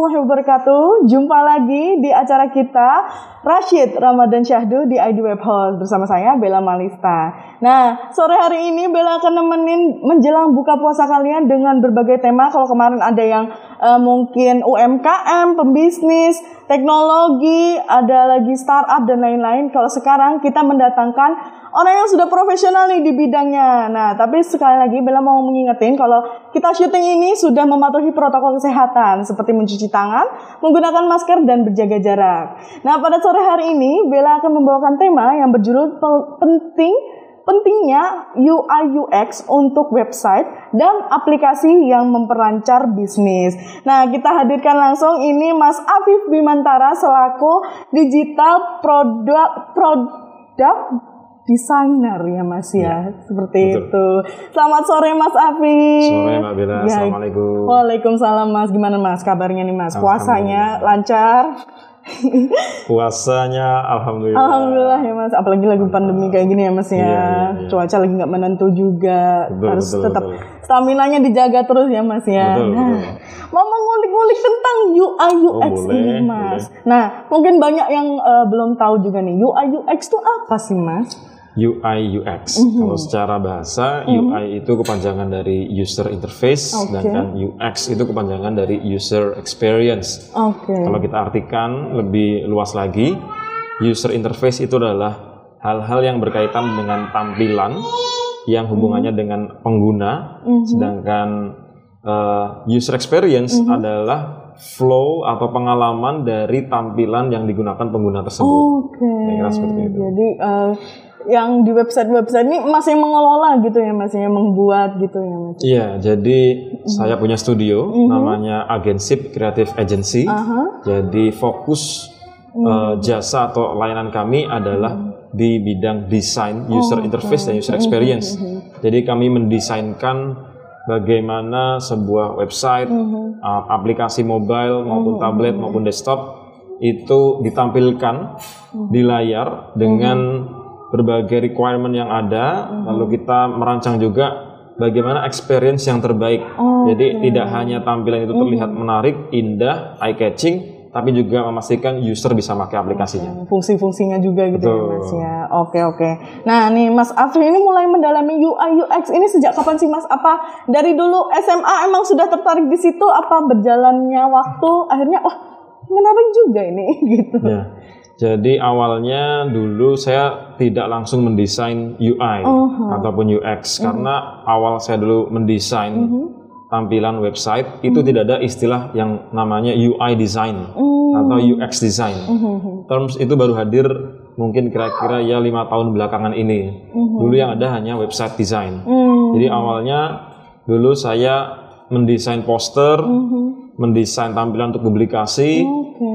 warahmatullahi wabarakatuh. Jumpa lagi di acara kita Rashid Ramadan Syahdu di ID Web House bersama saya Bella Malista. Nah, sore hari ini Bella akan nemenin menjelang buka puasa kalian dengan berbagai tema. Kalau kemarin ada yang eh, mungkin UMKM, pembisnis, teknologi, ada lagi startup dan lain-lain. Kalau sekarang kita mendatangkan orang yang sudah profesional nih di bidangnya. Nah, tapi sekali lagi Bella mau mengingetin kalau kita syuting ini sudah mematuhi protokol kesehatan seperti mencuci tangan, menggunakan masker dan berjaga jarak. Nah, pada sore hari ini Bella akan membawakan tema yang berjudul Pe- penting pentingnya UI UX untuk website dan aplikasi yang memperlancar bisnis. Nah, kita hadirkan langsung ini Mas Afif Bimantara selaku digital produk produk designer ya Mas ya, seperti betul. itu. Selamat sore Mas Afif. Sore Mbak Bella, Ya. Assalamualaikum. Waalaikumsalam Mas, gimana Mas kabarnya nih Mas? Puasanya lancar? Puasanya Alhamdulillah. Alhamdulillah ya Mas, apalagi lagi pandemi kayak gini ya Mas ya. Iya, iya, iya. Cuaca lagi nggak menentu juga, Betul, harus betul, tetap stamina-nya dijaga terus ya Mas ya. Betul, nah, betul. mau mengulik-ngulik tentang UI UX Oh, boleh, ini Mas. Nah, mungkin banyak yang eh, belum tahu juga nih, UI UX itu apa sih Mas? UI UX. Mhm. Kalau secara bahasa, UI itu kepanjangan dari user interface, Oke. sedangkan UX itu kepanjangan dari user experience. Oke. Kalau kita artikan lebih luas lagi, user interface itu adalah hal-hal yang berkaitan dengan tampilan yang hubungannya dengan pengguna, sedangkan uh, user experience adalah flow atau pengalaman dari tampilan yang digunakan pengguna tersebut. Oke. Seperti itu. Jadi eh, yang di website-website ini masih mengelola gitu ya Mas, yang membuat gitu ya Mas. Iya, jadi saya punya studio namanya Agensip Creative Agency. Aha. Jadi fokus eh, jasa atau layanan kami adalah di bidang desain, user interface dan user experience. Jadi kami mendesainkan bagaimana sebuah website, uh, aplikasi mobile maupun tablet maupun desktop itu ditampilkan di layar dengan berbagai requirement yang ada, lalu kita merancang juga bagaimana experience yang terbaik. Jadi tidak hanya tampilan itu terlihat menarik, indah, eye catching, tapi juga memastikan user bisa pakai aplikasinya. fungsi-fungsinya juga gitu ya Betul. Mas ya. Oke oke. Nah nih Mas Afri ini mulai mendalami UI UX ini sejak kapan sih Mas? Apa dari dulu SMA emang sudah tertarik di situ? Apa berjalannya waktu akhirnya wah menarik juga ini gitu. Ya. Jadi awalnya dulu saya tidak langsung mendesain UI ataupun UX karena awal saya dulu mendesain tampilan website itu tidak ada istilah yang namanya UI design atau UX design. Terms itu baru hadir mungkin kira-kira ya lima tahun belakangan ini. Dulu yang ada hanya website design. Jadi awalnya dulu saya mendesain poster, mendesain tampilan untuk publikasi. Oke.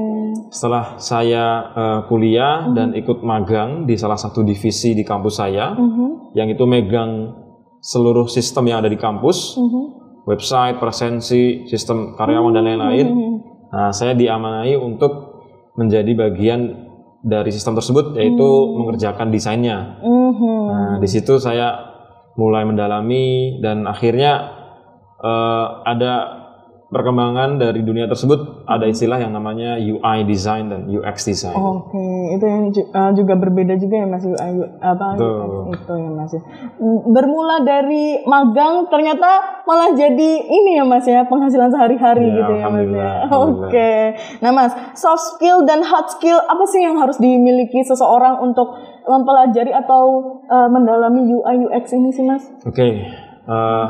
Setelah saya eh, kuliah dan ikut magang di salah satu divisi di kampus saya, yang itu megang seluruh sistem yang ada di kampus, website, presensi, sistem karyawan dan lain-lain. Nah, saya diamanai untuk menjadi bagian dari sistem tersebut, yaitu mengerjakan desainnya. Mhm. Nah, di situ saya mulai mendalami dan akhirnya eh, ada perkembangan dari dunia tersebut ada istilah yang namanya UI design dan UX design. Oke, itu yang eh, juga berbeda juga ya Mas UI apa. UX itu ya Mas. ya. Mm, Bermula dari magang ternyata malah jadi ini ya Mas ya penghasilan sehari-hari Ya, gitu ya Mas ya. Oke. Nah Mas, soft skill dan hard skill apa sih yang harus dimiliki seseorang untuk mempelajari atau eh, mendalami UI UX ini sih Mas? Oke, eh,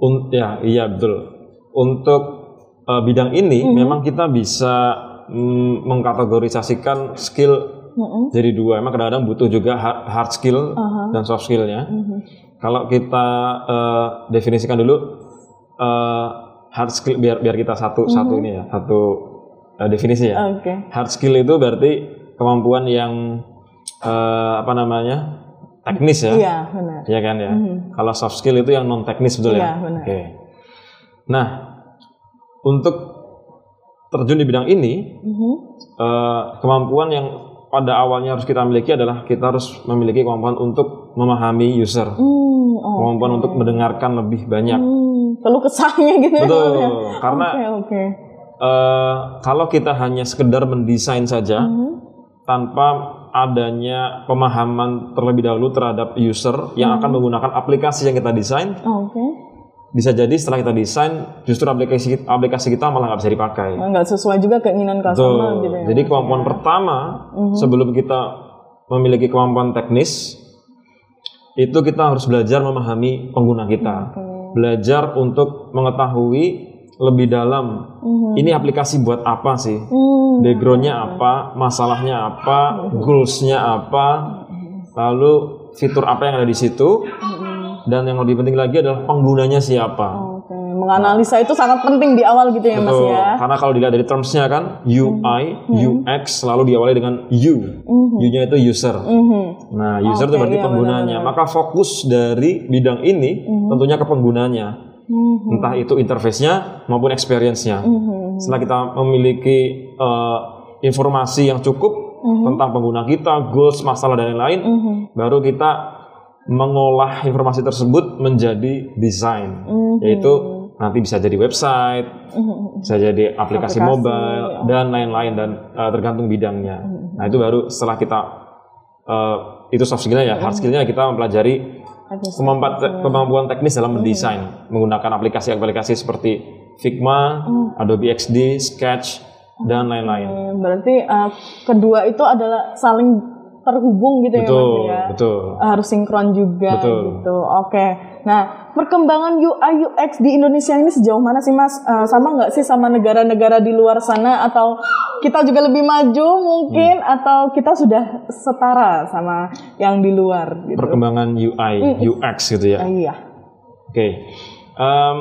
un- ya iya betul. Untuk eh, bidang ini memang kita bisa mm, mengkategorisasikan skill Mm-mm. jadi dua. Emang kadang-kadang butuh juga hard, hard skill dan soft skillnya. Kalau kita eh, definisikan dulu eh, hard skill biar biar kita satu satu ini ya satu eh, definisi ya. Oke. Hard skill itu berarti kemampuan yang eh, apa namanya teknis ya. Iya, benar. Iya kan ya. Kalau soft skill itu yang non teknis betul Iya, ya. benar. Oke. Nah, untuk terjun di bidang ini, Mhm. eh, kemampuan yang pada awalnya harus kita miliki adalah kita harus memiliki kemampuan untuk memahami user, Hmm, oh. kemampuan untuk mendengarkan lebih banyak. Hmm, perlu kesahnya gitu ya. Betul, ya? karena Oke, oke. eh, kalau kita hanya sekedar mendesain saja Mhm. tanpa adanya pemahaman terlebih dahulu terhadap user yang akan menggunakan aplikasi yang kita desain, Oh, Oke. bisa jadi setelah kita desain justru aplikasi aplikasi kita malah nggak bisa dipakai. Nggak sesuai juga keinginan customer gitu ya. Jadi kemampuan pertama sebelum kita memiliki kemampuan teknis itu kita harus belajar memahami pengguna kita, belajar untuk mengetahui lebih dalam ini aplikasi buat apa sih, Hmm, backgroundnya apa, masalahnya apa, goalsnya apa, lalu fitur apa yang ada di situ, dan yang lebih penting lagi adalah penggunanya siapa. Oke, menganalisa itu sangat penting di awal gitu ya Mas Betul. ya. Karena kalau dilihat dari termsnya kan UI, UX selalu diawali dengan U. U-nya itu user. Mhm. Nah, user itu Oke, berarti iya, penggunanya. Maka fokus dari bidang ini tentunya ke penggunanya. Mhm. Entah itu interface-nya maupun experience-nya. Mhm. Setelah kita memiliki eh, informasi yang cukup tentang pengguna kita, goals, masalah dan lain-lain, Mhm. baru kita mengolah informasi tersebut menjadi desain, Mhm. yaitu nanti bisa jadi website, Mhm. bisa jadi aplikasi, Aplikasi, mobile dan lain-lain dan uh, tergantung bidangnya. Nah itu baru setelah kita uh, itu soft skillnya ya, hard skillnya kita mempelajari Kemampuan, kemampuan teknis dalam mendesain menggunakan aplikasi-aplikasi seperti Figma, Adobe XD, Sketch dan lain-lain. Berarti eh, kedua itu adalah saling terhubung gitu ya Betul, Mas ya. betul. Harus sinkron juga Betul. gitu. Oke. Nah, perkembangan UI UX di Indonesia ini sejauh mana sih Mas? Eh, sama nggak sih sama negara-negara di luar sana atau kita juga lebih maju mungkin Hmm. atau kita sudah setara sama yang di luar gitu. Perkembangan UI, UX gitu ya. Ah, iya. Oke, Em,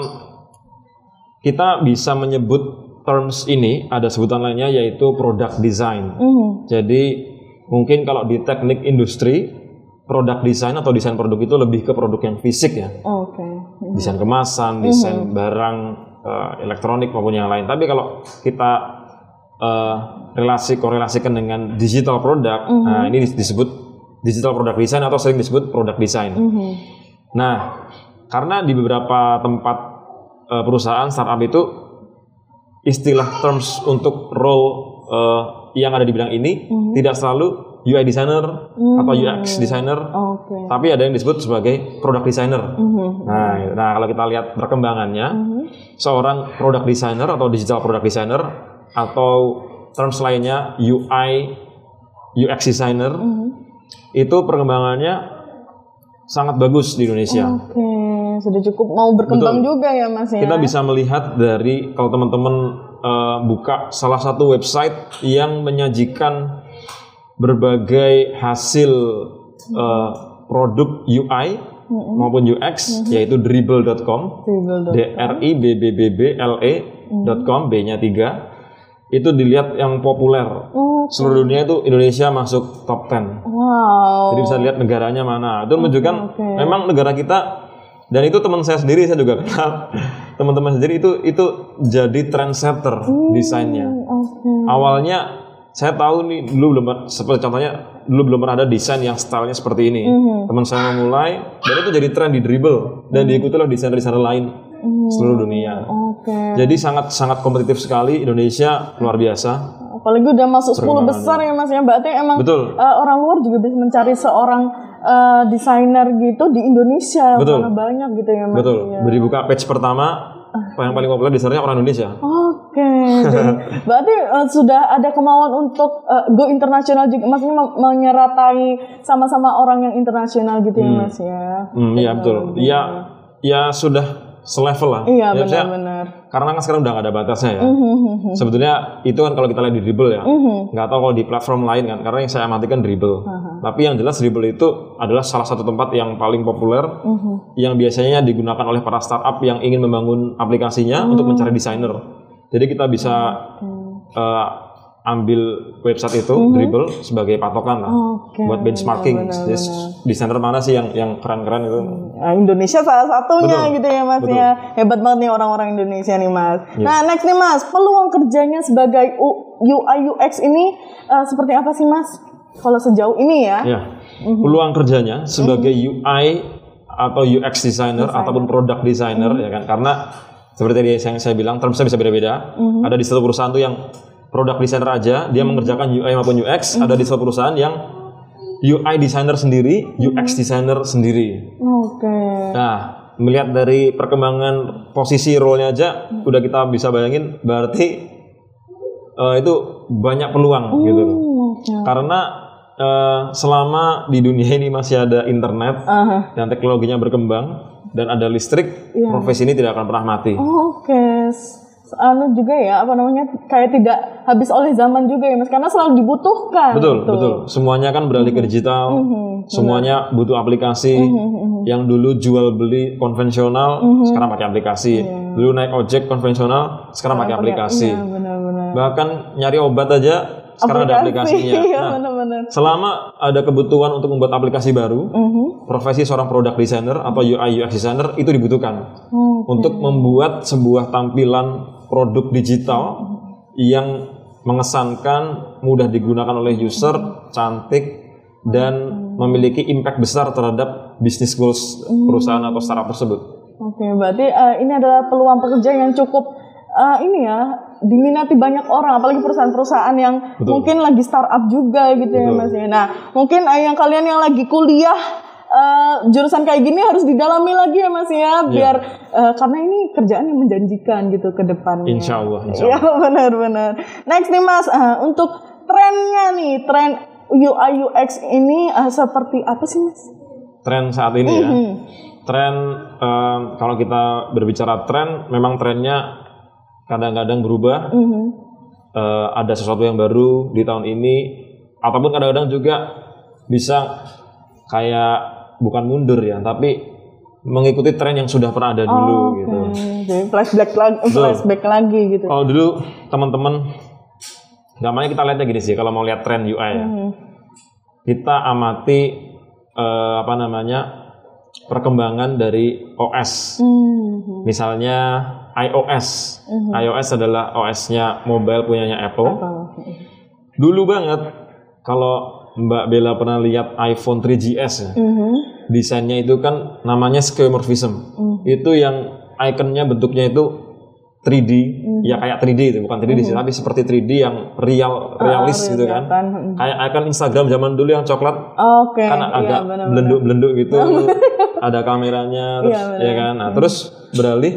kita bisa menyebut terms ini ada sebutan lainnya yaitu product design. Mhm. Jadi mungkin kalau di teknik industri produk desain atau desain produk itu lebih ke produk yang fisik ya, Oke. desain kemasan, desain barang eh, elektronik maupun yang lain. Tapi kalau kita eh, relasi korelasikan dengan digital produk, nah ini disebut digital product design atau sering disebut product design. Mhm. Nah, karena di beberapa tempat eh, perusahaan startup itu istilah terms untuk role eh, yang ada di bidang ini tidak selalu UI designer atau UX designer, Oke. tapi ada yang disebut sebagai product designer. Mhm. Nah, nah kalau kita lihat perkembangannya, seorang product designer atau digital product designer atau terms lainnya UI UX designer itu perkembangannya sangat bagus di Indonesia. Oke, sudah cukup mau berkembang juga ya Mas ya. Kita bisa melihat dari kalau teman-teman eh, buka salah satu website yang menyajikan berbagai hasil eh, produk UI maupun UX yaitu dribble.com Dribble d r i b b b b l e.com b-nya 3 itu dilihat yang populer Oh, seluruh dunia itu Indonesia masuk top 10 wow. jadi bisa lihat negaranya mana. Itu menunjukkan oke. memang negara kita dan itu teman saya sendiri saya juga kenal. Teman-teman sendiri itu itu jadi trendsetter desainnya. Oke. Awalnya saya tahu nih dulu belum seperti contohnya dulu belum pernah ada desain yang stylenya seperti ini. Teman saya memulai dan itu jadi tren di dribble dan diikuti oleh desainer-desainer lain seluruh dunia. Oke. Jadi sangat sangat kompetitif sekali Indonesia luar biasa. Apalagi udah masuk 10 besar ya Mas ya. Berarti emang Betul. eh, orang luar juga bisa mencari seorang eh, desainer gitu di Indonesia. Betul. Banyak gitu ya Mas. Betul. Ya. Beri buka page pertama yang paling populer desainernya orang Indonesia. Oke, jadi berarti eh, sudah ada kemauan untuk eh, go internasional juga, maksudnya menyeratai sama-sama orang yang internasional gitu ya mas ya. Hmm, iya betul. Ya, ya sudah selevel lah. Iya Ya, benar-benar. karena kan sekarang udah nggak ada batasnya ya. Mhm. Sebetulnya itu kan kalau kita lihat di dribble ya, Mhm. nggak tahu kalau di platform lain kan. Karena yang saya amati kan dribble. Tapi yang jelas dribble itu adalah salah satu tempat yang paling populer, Mhm. yang biasanya digunakan oleh para startup yang ingin membangun aplikasinya untuk mencari desainer. Jadi kita bisa eh, ambil website itu dribble sebagai patokan lah Oke. buat benchmarking benar, desainer mana sih yang yang keren-keren itu Nah, Indonesia salah satunya Betul, gitu ya Mas betul. ya. Hebat banget nih orang-orang Indonesia nih Mas. Iya. Nah, next nih Mas, peluang kerjanya sebagai UI UX ini eh, seperti apa sih Mas? Kalau sejauh ini ya. ya Mhm. peluang kerjanya sebagai UI atau UX designer, ataupun product designer Mhm. ya kan karena seperti tadi yang saya bilang termsnya bisa beda-beda Mhm. ada di satu perusahaan tuh yang product designer aja dia mengerjakan UI maupun UX Mhm. ada di satu perusahaan yang UI designer sendiri UX designer sendiri Oke. Nah, melihat dari perkembangan posisi role-nya aja, udah kita bisa bayangin berarti eh, itu banyak peluang gitu. Hmm, oke. Karena eh, selama di dunia ini masih ada internet Aha. dan teknologinya berkembang dan ada listrik, Iya. profesi ini tidak akan pernah mati. Oke. S- Anu juga ya, apa namanya? Kayak tidak habis oleh zaman juga ya Mas, karena selalu dibutuhkan. Betul, gitu. betul. Semuanya kan beralih ke digital. Mhm. Semuanya butuh aplikasi. Mhm. Yang dulu jual beli konvensional, sekarang pakai aplikasi. Dulu naik ojek konvensional, sekarang pakai aplikasi. Iya, benar-benar. bahkan nyari obat aja sekarang ada aplikasinya. Iya, Nah, benar-benar. selama ada kebutuhan untuk membuat aplikasi baru, Mhm. profesi seorang product designer atau UI UX designer itu dibutuhkan Hmm. untuk membuat sebuah tampilan produk digital yang mengesankan, mudah digunakan oleh user, cantik dan memiliki impact besar terhadap bisnis goals perusahaan atau startup tersebut. Oke, berarti eh, ini adalah peluang pekerjaan yang cukup eh, ini ya diminati banyak orang, apalagi perusahaan-perusahaan yang Betul. mungkin lagi startup juga gitu ya Betul. Mas. ya. Nah, mungkin eh, yang kalian yang lagi kuliah eh, jurusan kayak gini harus didalami lagi ya Mas ya, biar eh, karena ini kerjaan yang menjanjikan gitu ke depannya. Insya Allah, insya Iya benar-benar. Next nih Mas, eh, untuk trennya nih, tren UI UX ini eh, seperti apa sih Mas? Tren saat ini ya. Hmm. tren em, kalau kita berbicara tren memang trennya kadang-kadang berubah Mhm. Eh, ada sesuatu yang baru di tahun ini ataupun kadang-kadang juga bisa kayak bukan mundur ya tapi mengikuti tren yang sudah pernah ada dulu gitu Hmm, Jadi flashback lagi, flashback lagi gitu. kalau dulu teman-teman gampangnya kita lihatnya gini sih kalau mau lihat tren UI ya Hmm. kita amati eh, apa namanya perkembangan dari OS Hmm. Misalnya iOS. iOS adalah OS-nya mobile punyanya Apple. Dulu banget kalau Mbak Bella pernah lihat iPhone 3GS ya. Mhm. Desainnya itu kan namanya skeuomorphism. Itu yang ikonnya bentuknya itu 3D, ya kayak 3D itu, bukan 3D sih, tapi seperti 3D yang real realis gitu kan. Kelihatan. Kayak icon Instagram zaman dulu yang coklat Oke, kan iya agak benar. belenduk-belenduk gitu ada kameranya terus Iya, benar. ya kan nah terus beralih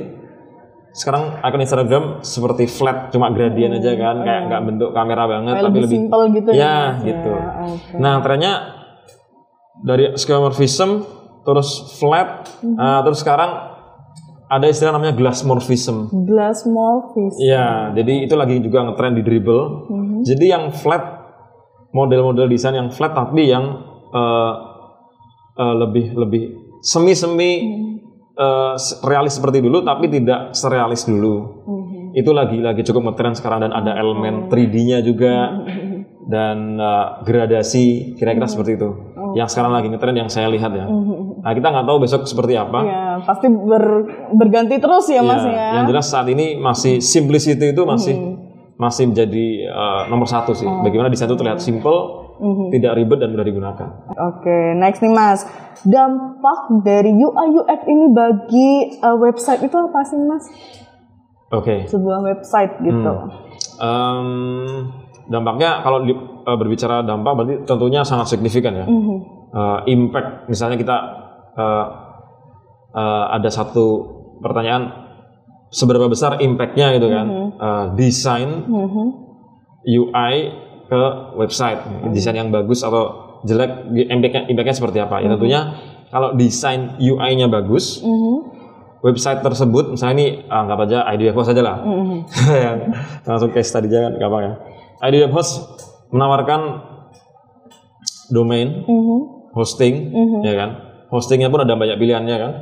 sekarang akun Instagram seperti flat cuma gradien aja kan kayak nggak bentuk kamera banget Kayak tapi lebih lebih simple gitu ya ya. Gitu ya. Oke. nah trennya dari skeuomorphism terus flat Mhm. nah, terus sekarang ada istilah namanya glassmorphism Glass morphism. Iya, jadi itu lagi juga ngetren di dribble. Mhm. Jadi yang flat, model-model desain yang flat tapi yang eh, eh, lebih lebih semi-semi eh, se- realis seperti dulu tapi tidak serealis dulu. Mhm. Itu lagi lagi cukup ngetren sekarang dan ada elemen 3D-nya juga dan eh, gradasi kira-kira seperti itu. Yang sekarang lagi ngetren yang saya lihat ya. Nah, kita nggak tahu besok seperti apa. Ya, pasti ber- berganti terus ya Mas Ya, ya. Yang jelas saat ini masih simplicity itu masih masih menjadi uh, nomor satu sih. Bagaimana desain itu terlihat simple, tidak ribet dan mudah digunakan. Oke, next nih Mas. Dampak dari UI UX ini bagi uh, website itu apa sih Mas? Oke. Sebuah website gitu. Em, dampaknya kalau di- uh, berbicara dampak berarti tentunya sangat signifikan ya. Mhm. Uh, impact misalnya kita uh, uh, ada satu pertanyaan seberapa besar impactnya gitu kan Uh, desain Mhm. UI ke website desain yang bagus atau jelek impactnya seperti apa. Ya tentunya kalau desain UI-nya bagus Mhm. website tersebut misalnya ini ah, anggap aja ID Web Host aja lah. Mhm. yang langsung case tadi jangan gampang ya. ID Web Host menawarkan domain hosting ya kan. Hostingnya pun ada banyak pilihannya kan.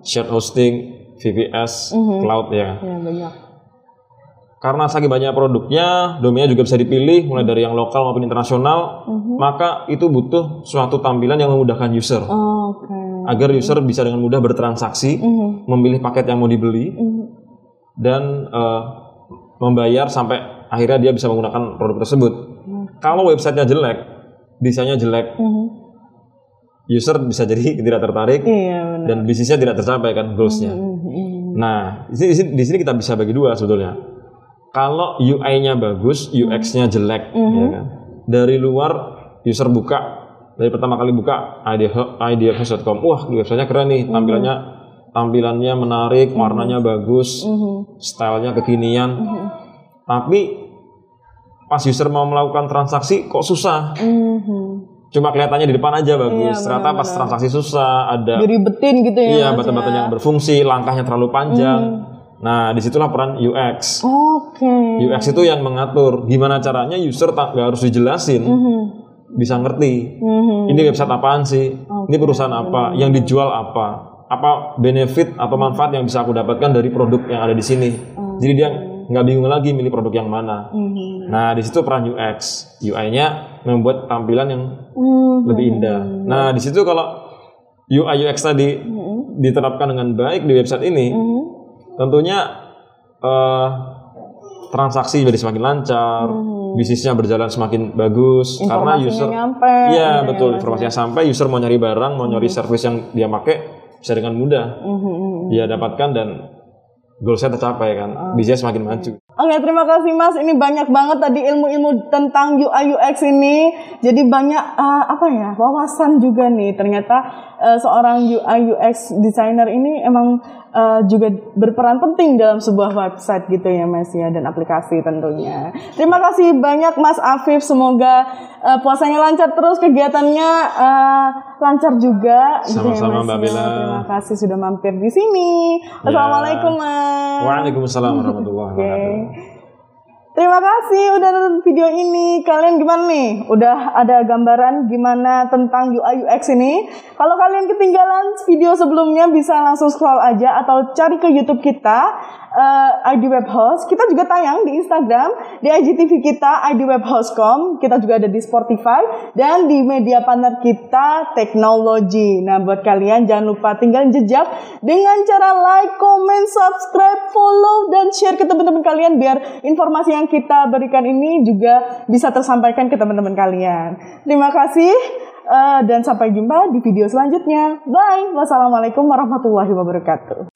Shared hosting VPS cloud ya kan. Ya banyak. Karena saking banyak produknya, domainnya juga bisa dipilih mulai dari yang lokal maupun internasional, maka itu butuh suatu tampilan yang memudahkan user Oke. agar user bisa dengan mudah bertransaksi, Mhm. memilih paket yang mau dibeli Mhm. dan eh, membayar sampai akhirnya dia bisa menggunakan produk tersebut. Kalau websitenya jelek, desainnya jelek, Mhm. user bisa jadi tidak tertarik Iya benar. dan bisnisnya tidak tercapai kan goalsnya. Mhm. Nah, di sini, di sini- di sini kita bisa bagi dua sebetulnya. Kalau UI-nya bagus, UX-nya jelek, ya kan. Dari luar user buka, dari pertama kali buka ideahost.com, wah websitenya keren nih, tampilannya tampilannya menarik, warnanya bagus, Mhm. stylenya kekinian. Tapi pas user mau melakukan transaksi kok susah. Mhm. Cuma kelihatannya di depan aja bagus. Iya, Ternyata pas transaksi susah, ada Diribetin gitu ya. iya Mas, bata-bata ya. yang berfungsi, langkahnya terlalu panjang. Nah, di situlah peran UX. Oke. UX itu yang mengatur gimana caranya user tak nggak harus dijelasin, Mhm. bisa ngerti. Mhm. Ini website apaan sih? Ini perusahaan apa? Yang dijual apa? Apa benefit atau manfaat yang bisa aku dapatkan dari produk yang ada di sini? Jadi dia nggak bingung lagi milih produk yang mana. Mhm. Nah, di situ peran UX. UI-nya membuat tampilan yang Mhm. lebih indah. Nah, di situ kalau UI UX tadi diterapkan dengan baik di website ini, Mhm. Tentunya eh, transaksi jadi semakin lancar, bisnisnya berjalan semakin bagus karena user nyampe. Iya, ya, betul. Mas, Informasinya sampai user mau nyari barang, mau nyari service yang dia pakai bisa dengan mudah Mhm. dia dapatkan dan goal saya tercapai kan. Bisnisnya semakin maju. Oke, terima kasih Mas. Ini banyak banget tadi ilmu-ilmu tentang UI UX ini. Jadi banyak eh, apa ya wawasan juga nih. Ternyata eh, seorang UI UX designer ini emang eh, juga berperan penting dalam sebuah website gitu ya Mas ya dan aplikasi tentunya. Terima kasih banyak Mas Afif. Semoga eh, puasanya lancar terus, kegiatannya eh, lancar juga. gitu ya, Sama-sama, Mas, Mbak ya. Bella. Terima kasih sudah mampir di sini. Assalamualaikum Mas. Waalaikumsalam warahmatullahi wabarakatuh. Terima kasih udah nonton video ini. Kalian gimana nih? Udah ada gambaran gimana tentang UI UX ini? Kalau kalian ketinggalan video sebelumnya bisa langsung scroll aja atau cari ke YouTube kita eh, ID Web Host. Kita juga tayang di Instagram, di IGTV kita ID Web Host.com. Kita juga ada di Spotify dan di media partner kita Teknologi. Nah, buat kalian jangan lupa tinggalin jejak dengan cara like, comment, subscribe, follow dan share ke teman-teman kalian biar informasi yang kita berikan ini juga bisa tersampaikan ke teman-teman kalian. Terima kasih eh, dan sampai jumpa di video selanjutnya. Bye. Wassalamualaikum warahmatullahi wabarakatuh.